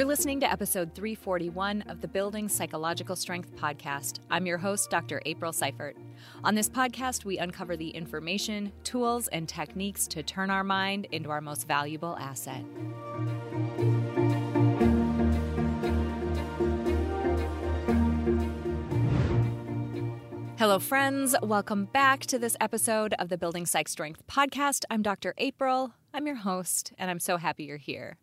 You're listening to episode 341 of the Building Psychological Strength podcast. I'm your host, Dr. April Seifert. On this podcast, we uncover the information, tools, and techniques to turn our mind into our most valuable asset. Hello, friends. Welcome back to this episode of the Building Psych Strength podcast. I'm Dr. April. I'm your host, and I'm so happy you're here.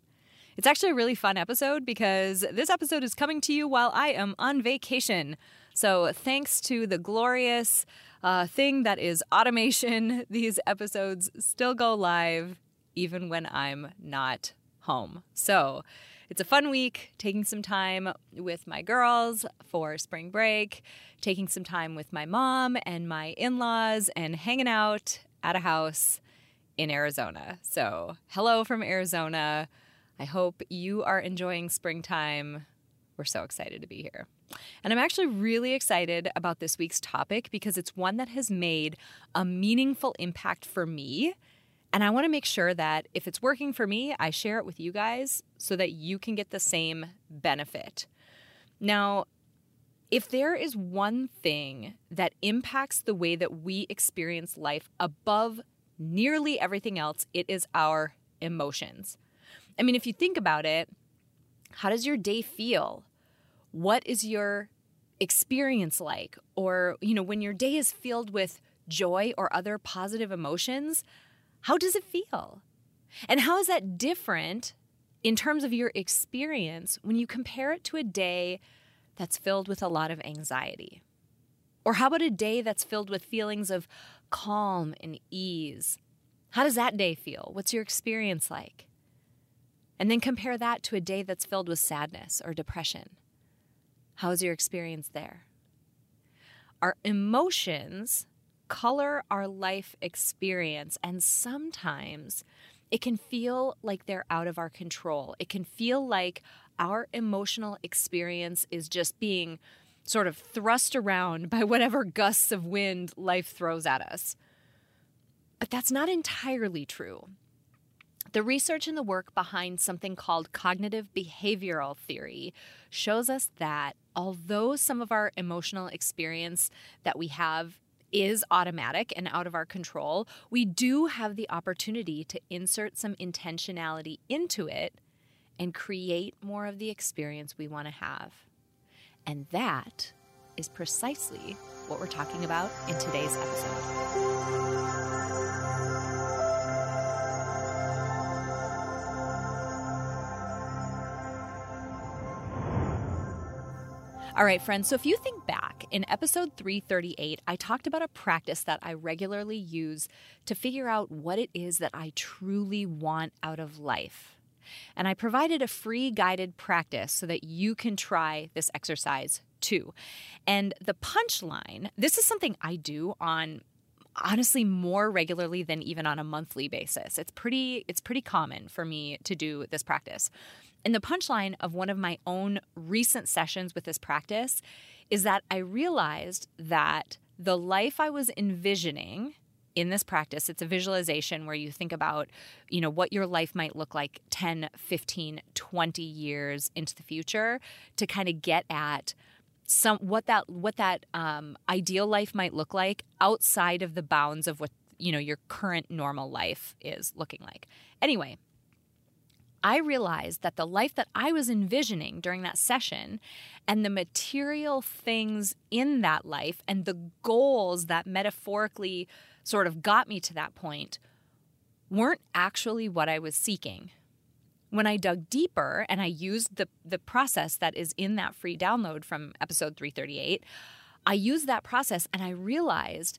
It's actually a really fun episode because this episode is coming to you while I am on vacation. So, thanks to the glorious uh, thing that is automation, these episodes still go live even when I'm not home. So, it's a fun week, taking some time with my girls for spring break, taking some time with my mom and my in laws, and hanging out at a house in Arizona. So, hello from Arizona. I hope you are enjoying springtime. We're so excited to be here. And I'm actually really excited about this week's topic because it's one that has made a meaningful impact for me. And I want to make sure that if it's working for me, I share it with you guys so that you can get the same benefit. Now, if there is one thing that impacts the way that we experience life above nearly everything else, it is our emotions. I mean, if you think about it, how does your day feel? What is your experience like? Or, you know, when your day is filled with joy or other positive emotions, how does it feel? And how is that different in terms of your experience when you compare it to a day that's filled with a lot of anxiety? Or how about a day that's filled with feelings of calm and ease? How does that day feel? What's your experience like? And then compare that to a day that's filled with sadness or depression. How's your experience there? Our emotions color our life experience, and sometimes it can feel like they're out of our control. It can feel like our emotional experience is just being sort of thrust around by whatever gusts of wind life throws at us. But that's not entirely true. The research and the work behind something called cognitive behavioral theory shows us that although some of our emotional experience that we have is automatic and out of our control, we do have the opportunity to insert some intentionality into it and create more of the experience we want to have. And that is precisely what we're talking about in today's episode. All right, friends. So if you think back in episode 338, I talked about a practice that I regularly use to figure out what it is that I truly want out of life. And I provided a free guided practice so that you can try this exercise too. And the punchline this is something I do on honestly more regularly than even on a monthly basis. It's pretty it's pretty common for me to do this practice. And the punchline of one of my own recent sessions with this practice is that I realized that the life I was envisioning in this practice it's a visualization where you think about you know what your life might look like 10 15 20 years into the future to kind of get at some what that what that um, ideal life might look like outside of the bounds of what you know your current normal life is looking like. Anyway I realized that the life that I was envisioning during that session and the material things in that life and the goals that metaphorically sort of got me to that point weren't actually what I was seeking. When I dug deeper and I used the, the process that is in that free download from episode 338, I used that process and I realized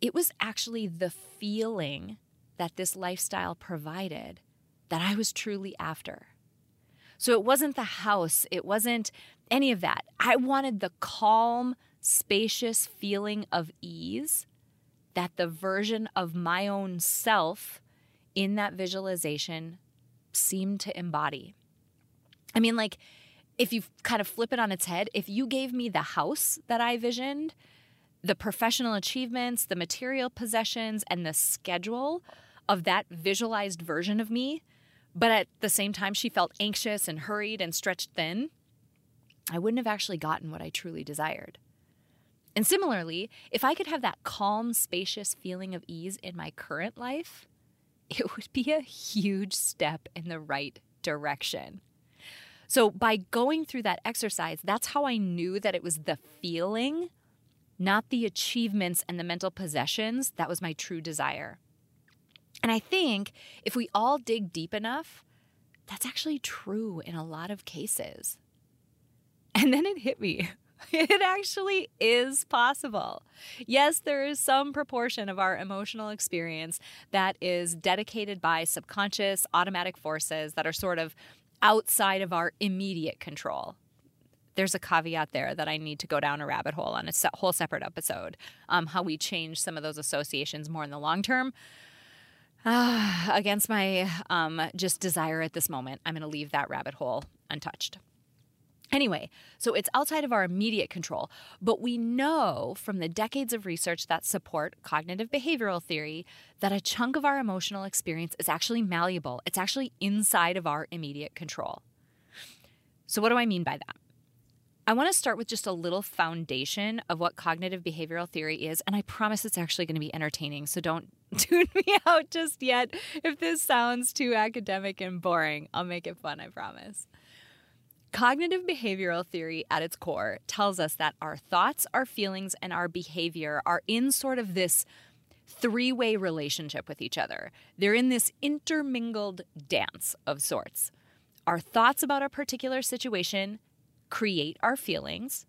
it was actually the feeling that this lifestyle provided that I was truly after. So it wasn't the house, it wasn't any of that. I wanted the calm, spacious feeling of ease that the version of my own self in that visualization seemed to embody. I mean, like, if you kind of flip it on its head, if you gave me the house that I visioned, the professional achievements, the material possessions, and the schedule of that visualized version of me, but at the same time she felt anxious and hurried and stretched thin, I wouldn't have actually gotten what I truly desired. And similarly, if I could have that calm, spacious feeling of ease in my current life, it would be a huge step in the right direction. So, by going through that exercise, that's how I knew that it was the feeling, not the achievements and the mental possessions, that was my true desire. And I think if we all dig deep enough, that's actually true in a lot of cases. And then it hit me. It actually is possible. Yes, there is some proportion of our emotional experience that is dedicated by subconscious automatic forces that are sort of outside of our immediate control. There's a caveat there that I need to go down a rabbit hole on a whole separate episode. Um, how we change some of those associations more in the long term. Uh, against my um, just desire at this moment, I'm going to leave that rabbit hole untouched. Anyway, so it's outside of our immediate control, but we know from the decades of research that support cognitive behavioral theory that a chunk of our emotional experience is actually malleable. It's actually inside of our immediate control. So, what do I mean by that? I want to start with just a little foundation of what cognitive behavioral theory is, and I promise it's actually going to be entertaining, so don't tune me out just yet. If this sounds too academic and boring, I'll make it fun, I promise. Cognitive behavioral theory at its core tells us that our thoughts, our feelings, and our behavior are in sort of this three way relationship with each other. They're in this intermingled dance of sorts. Our thoughts about a particular situation create our feelings,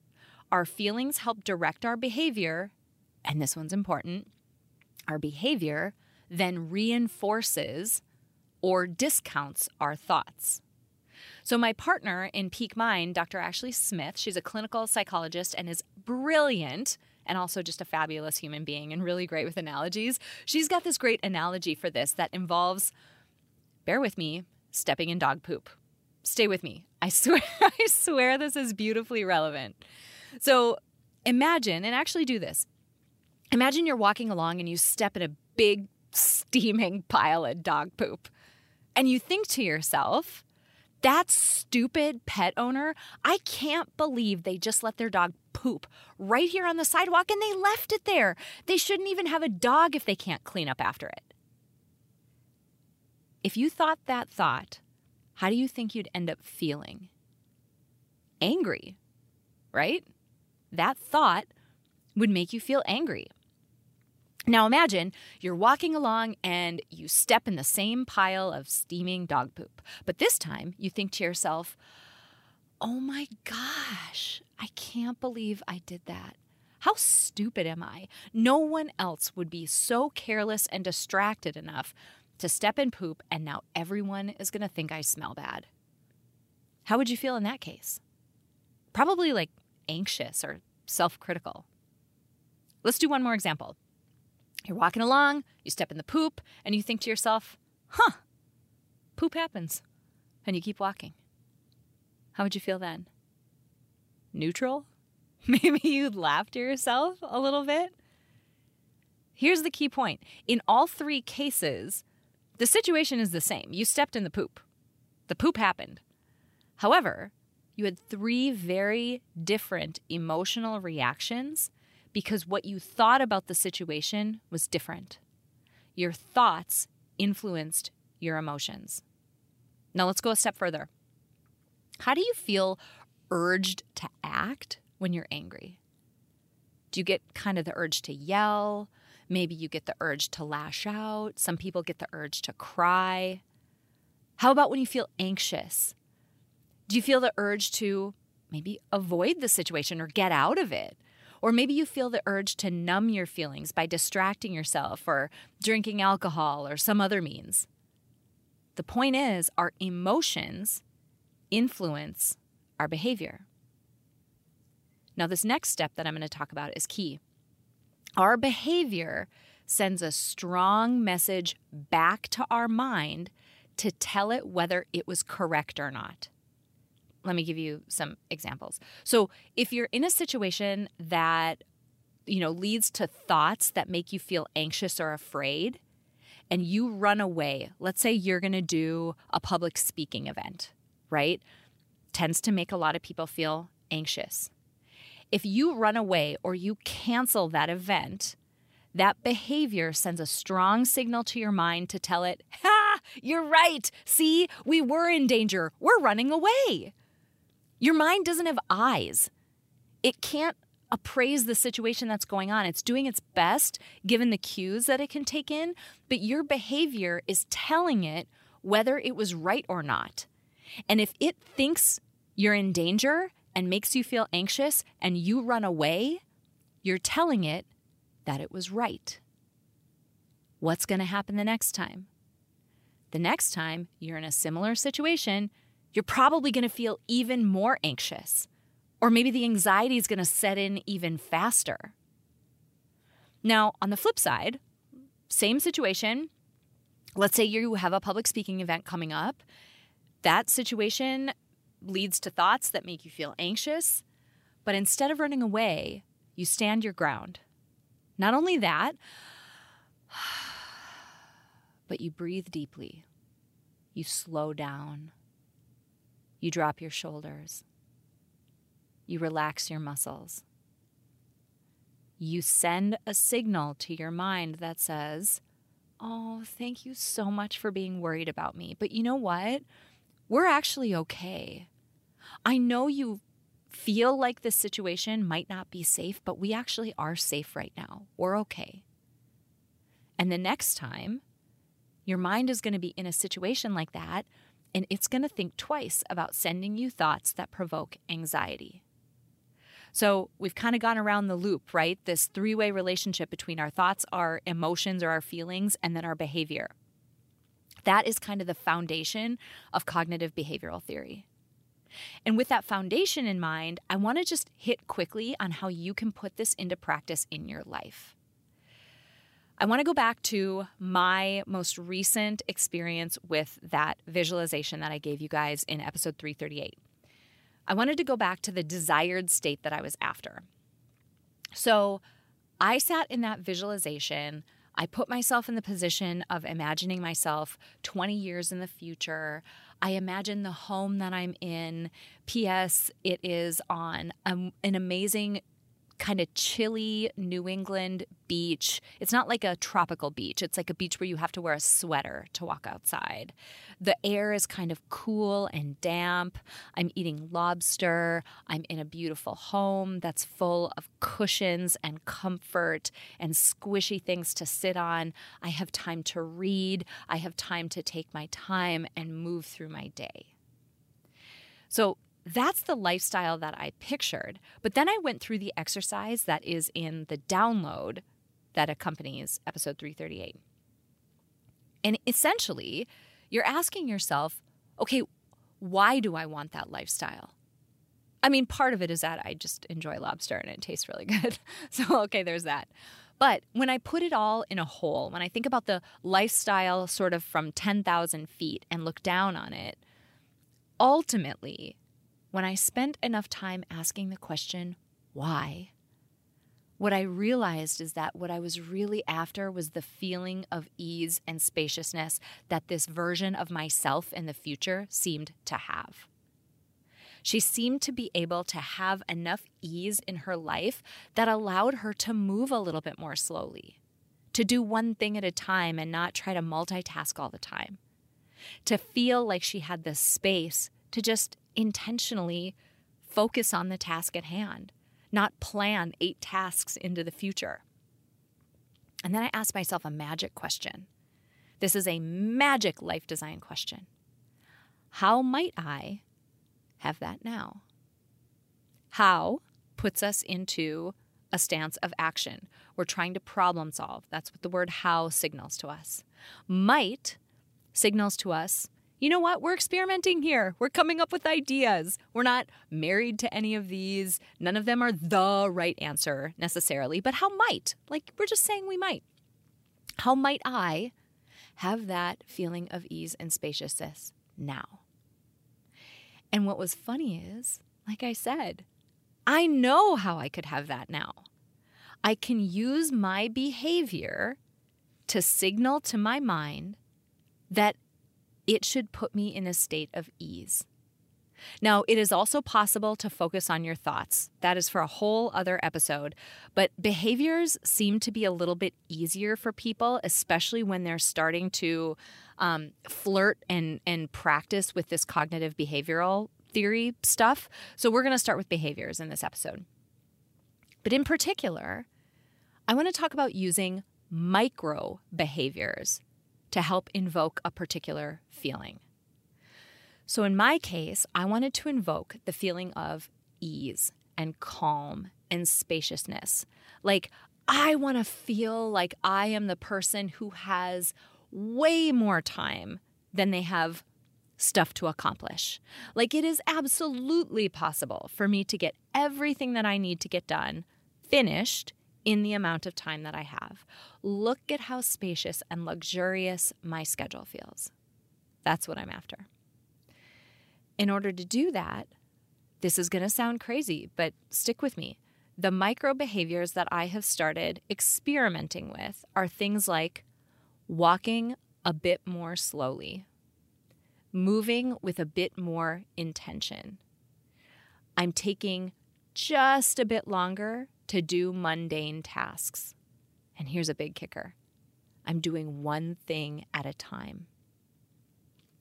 our feelings help direct our behavior, and this one's important our behavior then reinforces or discounts our thoughts. So, my partner in Peak Mind, Dr. Ashley Smith, she's a clinical psychologist and is brilliant and also just a fabulous human being and really great with analogies. She's got this great analogy for this that involves, bear with me, stepping in dog poop. Stay with me. I swear, I swear this is beautifully relevant. So, imagine, and actually do this. Imagine you're walking along and you step in a big, steaming pile of dog poop. And you think to yourself, that stupid pet owner, I can't believe they just let their dog poop right here on the sidewalk and they left it there. They shouldn't even have a dog if they can't clean up after it. If you thought that thought, how do you think you'd end up feeling? Angry, right? That thought would make you feel angry. Now imagine you're walking along and you step in the same pile of steaming dog poop. But this time you think to yourself, oh my gosh, I can't believe I did that. How stupid am I? No one else would be so careless and distracted enough to step in poop, and now everyone is going to think I smell bad. How would you feel in that case? Probably like anxious or self critical. Let's do one more example. You're walking along, you step in the poop, and you think to yourself, huh, poop happens. And you keep walking. How would you feel then? Neutral? Maybe you'd laugh to yourself a little bit? Here's the key point in all three cases, the situation is the same. You stepped in the poop, the poop happened. However, you had three very different emotional reactions because what you thought about the situation was different. Your thoughts influenced your emotions. Now let's go a step further. How do you feel urged to act when you're angry? Do you get kind of the urge to yell? Maybe you get the urge to lash out. Some people get the urge to cry. How about when you feel anxious? Do you feel the urge to maybe avoid the situation or get out of it? Or maybe you feel the urge to numb your feelings by distracting yourself or drinking alcohol or some other means. The point is, our emotions influence our behavior. Now, this next step that I'm going to talk about is key. Our behavior sends a strong message back to our mind to tell it whether it was correct or not let me give you some examples. So, if you're in a situation that you know leads to thoughts that make you feel anxious or afraid, and you run away, let's say you're going to do a public speaking event, right? Tends to make a lot of people feel anxious. If you run away or you cancel that event, that behavior sends a strong signal to your mind to tell it, Ha, you're right. See, we were in danger. We're running away. Your mind doesn't have eyes, it can't appraise the situation that's going on. It's doing its best given the cues that it can take in, but your behavior is telling it whether it was right or not. And if it thinks you're in danger and makes you feel anxious and you run away, you're telling it that it was right. What's going to happen the next time? The next time you're in a similar situation, you're probably going to feel even more anxious. Or maybe the anxiety is going to set in even faster. Now, on the flip side, same situation. Let's say you have a public speaking event coming up. That situation leads to thoughts that make you feel anxious. But instead of running away, you stand your ground not only that, but you breathe deeply. You slow down. You drop your shoulders. You relax your muscles. You send a signal to your mind that says, Oh, thank you so much for being worried about me. But you know what? We're actually okay. I know you feel like this situation might not be safe, but we actually are safe right now. We're okay. And the next time, your mind is going to be in a situation like that, and it's going to think twice about sending you thoughts that provoke anxiety. So we've kind of gone around the loop, right? This three way relationship between our thoughts, our emotions, or our feelings, and then our behavior. That is kind of the foundation of cognitive behavioral theory. And with that foundation in mind, I want to just hit quickly on how you can put this into practice in your life. I want to go back to my most recent experience with that visualization that I gave you guys in episode 338. I wanted to go back to the desired state that I was after. So I sat in that visualization. I put myself in the position of imagining myself 20 years in the future. I imagine the home that I'm in. P.S. It is on a, an amazing kind of chilly New England beach. It's not like a tropical beach, it's like a beach where you have to wear a sweater to walk outside. The air is kind of cool and damp. I'm eating lobster. I'm in a beautiful home that's full of cushions and comfort and squishy things to sit on. I have time to read. I have time to take my time and move through my day. So, that's the lifestyle that I pictured. But then I went through the exercise that is in the download that accompanies episode 338. And essentially, you're asking yourself, okay, why do I want that lifestyle? I mean, part of it is that I just enjoy lobster and it tastes really good. so, okay, there's that. But when I put it all in a whole, when I think about the lifestyle sort of from 10,000 feet and look down on it, ultimately, when I spent enough time asking the question, why? What I realized is that what I was really after was the feeling of ease and spaciousness that this version of myself in the future seemed to have. She seemed to be able to have enough ease in her life that allowed her to move a little bit more slowly, to do one thing at a time and not try to multitask all the time, to feel like she had the space to just intentionally focus on the task at hand, not plan eight tasks into the future. And then I asked myself a magic question. This is a magic life design question. How might I have that now? How puts us into a stance of action. We're trying to problem solve. That's what the word how signals to us. Might signals to us you know what? We're experimenting here. We're coming up with ideas. We're not married to any of these. None of them are the right answer necessarily, but how might? Like, we're just saying we might. How might I have that feeling of ease and spaciousness now? And what was funny is, like I said, I know how I could have that now. I can use my behavior to signal to my mind that it should put me in a state of ease. Now, it is also possible to focus on your thoughts. That is for a whole other episode. But behaviors seem to be a little bit easier for people, especially when they're starting to um, flirt and, and practice with this cognitive behavioral theory stuff. So, we're going to start with behaviors in this episode. But in particular, I want to talk about using micro behaviors to help invoke a particular feeling. So, in my case, I wanted to invoke the feeling of ease and calm and spaciousness. Like, I want to feel like I am the person who has way more time than they have stuff to accomplish. Like, it is absolutely possible for me to get everything that I need to get done finished in the amount of time that I have. Look at how spacious and luxurious my schedule feels. That's what I'm after. In order to do that, this is going to sound crazy, but stick with me. The micro behaviors that I have started experimenting with are things like walking a bit more slowly, moving with a bit more intention. I'm taking just a bit longer to do mundane tasks. And here's a big kicker I'm doing one thing at a time.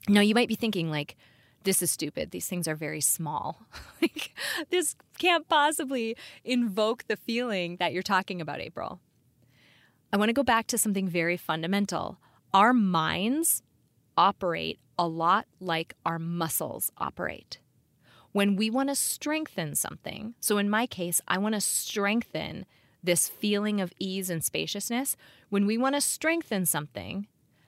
Now, you might be thinking, like, this is stupid. These things are very small. like, this can't possibly invoke the feeling that you're talking about, April. I want to go back to something very fundamental. Our minds operate a lot like our muscles operate. When we want to strengthen something, so in my case, I want to strengthen this feeling of ease and spaciousness. When we want to strengthen something,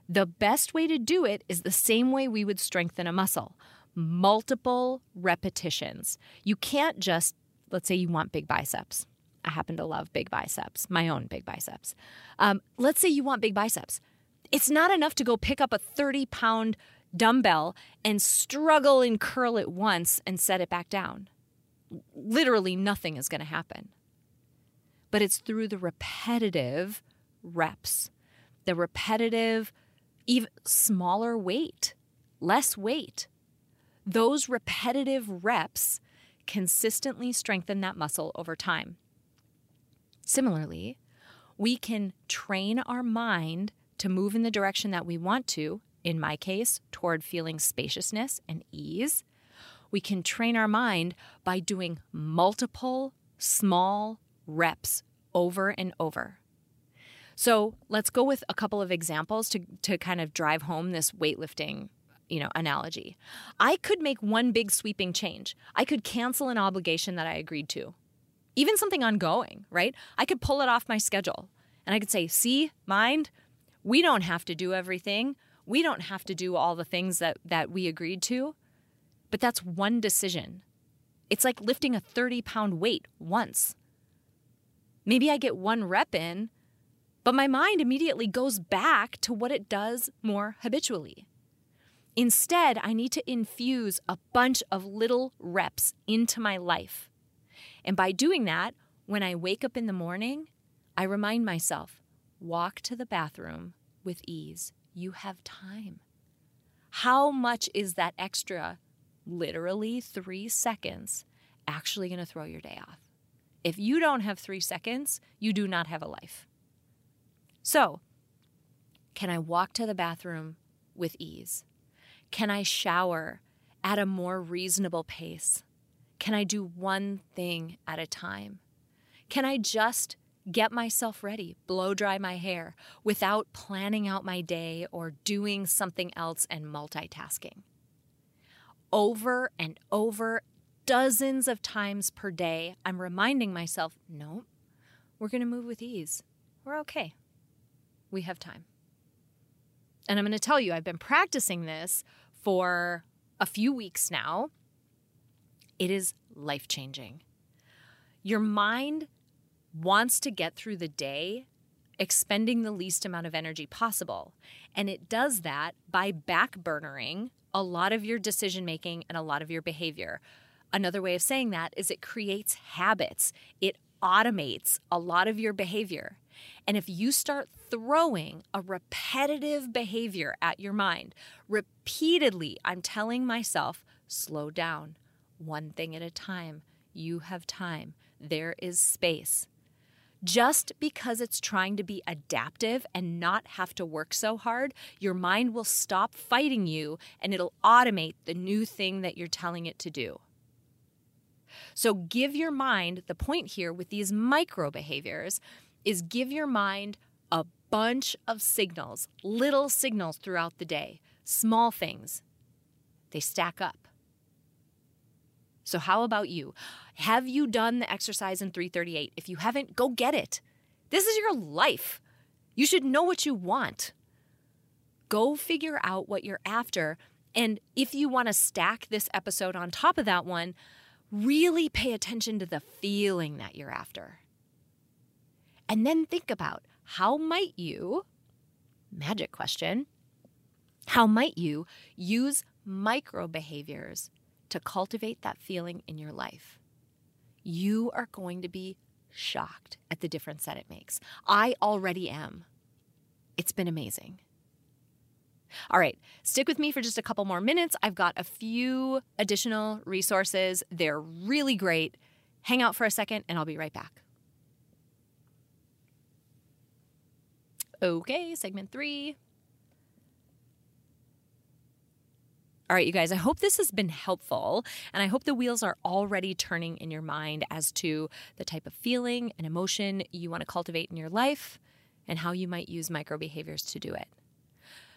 the best way to do it is the same way we would strengthen a muscle multiple repetitions. You can't just, let's say you want big biceps. I happen to love big biceps, my own big biceps. Um, let's say you want big biceps. It's not enough to go pick up a 30 pound dumbbell and struggle and curl it once and set it back down. Literally, nothing is going to happen. But it's through the repetitive reps, the repetitive, even smaller weight, less weight those repetitive reps consistently strengthen that muscle over time. Similarly, we can train our mind to move in the direction that we want to, in my case, toward feeling spaciousness and ease. We can train our mind by doing multiple small reps over and over. So let's go with a couple of examples to, to kind of drive home this weightlifting you know analogy. I could make one big sweeping change. I could cancel an obligation that i agreed to. Even something ongoing right? I could pull it off my schedule and i could say see mind we don't have to do everything we don't have to do all the things that that we agreed to but that's one decision it's like lifting a 30 pound weight once maybe i get one rep in but my mind immediately goes back to what it does more habitually Instead, I need to infuse a bunch of little reps into my life. And by doing that, when I wake up in the morning, I remind myself walk to the bathroom with ease. You have time. How much is that extra, literally three seconds, actually going to throw your day off? If you don't have three seconds, you do not have a life. So, can I walk to the bathroom with ease? Can I shower at a more reasonable pace? Can I do one thing at a time? Can I just get myself ready, blow dry my hair without planning out my day or doing something else and multitasking? Over and over, dozens of times per day, I'm reminding myself no, we're going to move with ease. We're okay. We have time. And I'm going to tell you, I've been practicing this for a few weeks now. It is life changing. Your mind wants to get through the day expending the least amount of energy possible. And it does that by backburnering a lot of your decision making and a lot of your behavior. Another way of saying that is it creates habits, it automates a lot of your behavior. And if you start throwing a repetitive behavior at your mind. Repeatedly, I'm telling myself, slow down, one thing at a time. You have time. There is space. Just because it's trying to be adaptive and not have to work so hard, your mind will stop fighting you and it'll automate the new thing that you're telling it to do. So give your mind the point here with these micro behaviors is give your mind a bunch of signals, little signals throughout the day, small things. They stack up. So, how about you? Have you done the exercise in 338? If you haven't, go get it. This is your life. You should know what you want. Go figure out what you're after. And if you want to stack this episode on top of that one, really pay attention to the feeling that you're after. And then think about how might you, magic question, how might you use micro behaviors to cultivate that feeling in your life? You are going to be shocked at the difference that it makes. I already am. It's been amazing. All right, stick with me for just a couple more minutes. I've got a few additional resources. They're really great. Hang out for a second and I'll be right back. Okay, segment three. All right, you guys, I hope this has been helpful. And I hope the wheels are already turning in your mind as to the type of feeling and emotion you want to cultivate in your life and how you might use micro behaviors to do it.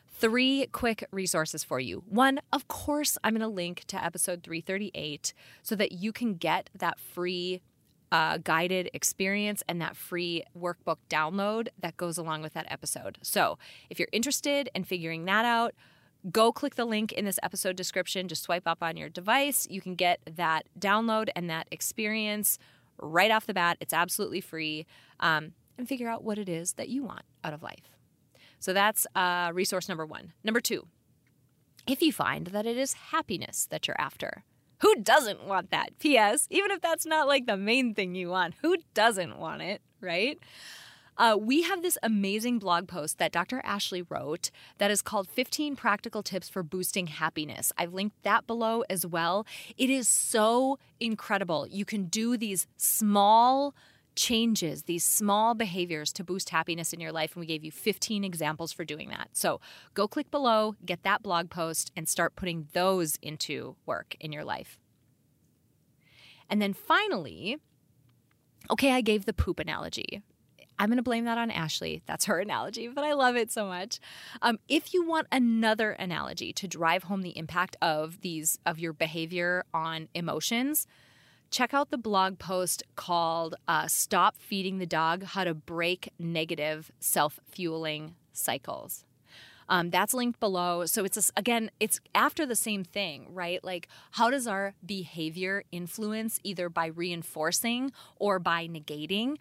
Three quick resources for you. One, of course, I'm going to link to episode 338 so that you can get that free uh, guided experience and that free workbook download that goes along with that episode. So if you're interested in figuring that out, go click the link in this episode description. Just swipe up on your device. You can get that download and that experience right off the bat. It's absolutely free. Um, and figure out what it is that you want out of life. So that's uh, resource number one. Number two, if you find that it is happiness that you're after, who doesn't want that? P.S. Even if that's not like the main thing you want, who doesn't want it, right? Uh, we have this amazing blog post that Dr. Ashley wrote that is called 15 Practical Tips for Boosting Happiness. I've linked that below as well. It is so incredible. You can do these small changes, these small behaviors to boost happiness in your life. And we gave you 15 examples for doing that. So go click below, get that blog post, and start putting those into work in your life. And then finally, okay, I gave the poop analogy. I'm going to blame that on Ashley. That's her analogy, but I love it so much. Um, if you want another analogy to drive home the impact of these of your behavior on emotions, check out the blog post called uh, Stop Feeding the Dog How to Break Negative Self Fueling Cycles. Um, that's linked below. So it's a, again, it's after the same thing, right? Like, how does our behavior influence either by reinforcing or by negating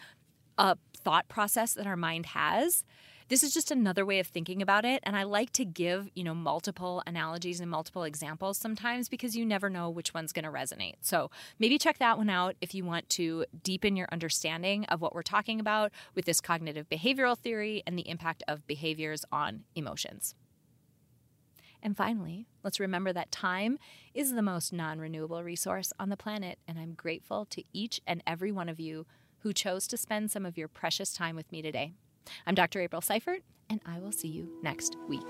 a thought process that our mind has? this is just another way of thinking about it and i like to give you know multiple analogies and multiple examples sometimes because you never know which one's going to resonate so maybe check that one out if you want to deepen your understanding of what we're talking about with this cognitive behavioral theory and the impact of behaviors on emotions and finally, let's remember that time is the most non renewable resource on the planet, and I'm grateful to each and every one of you who chose to spend some of your precious time with me today. I'm Dr. April Seifert, and I will see you next week.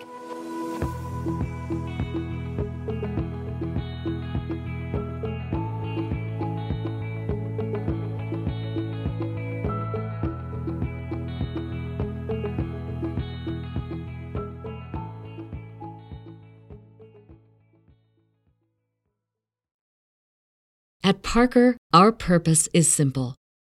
At Parker, our purpose is simple.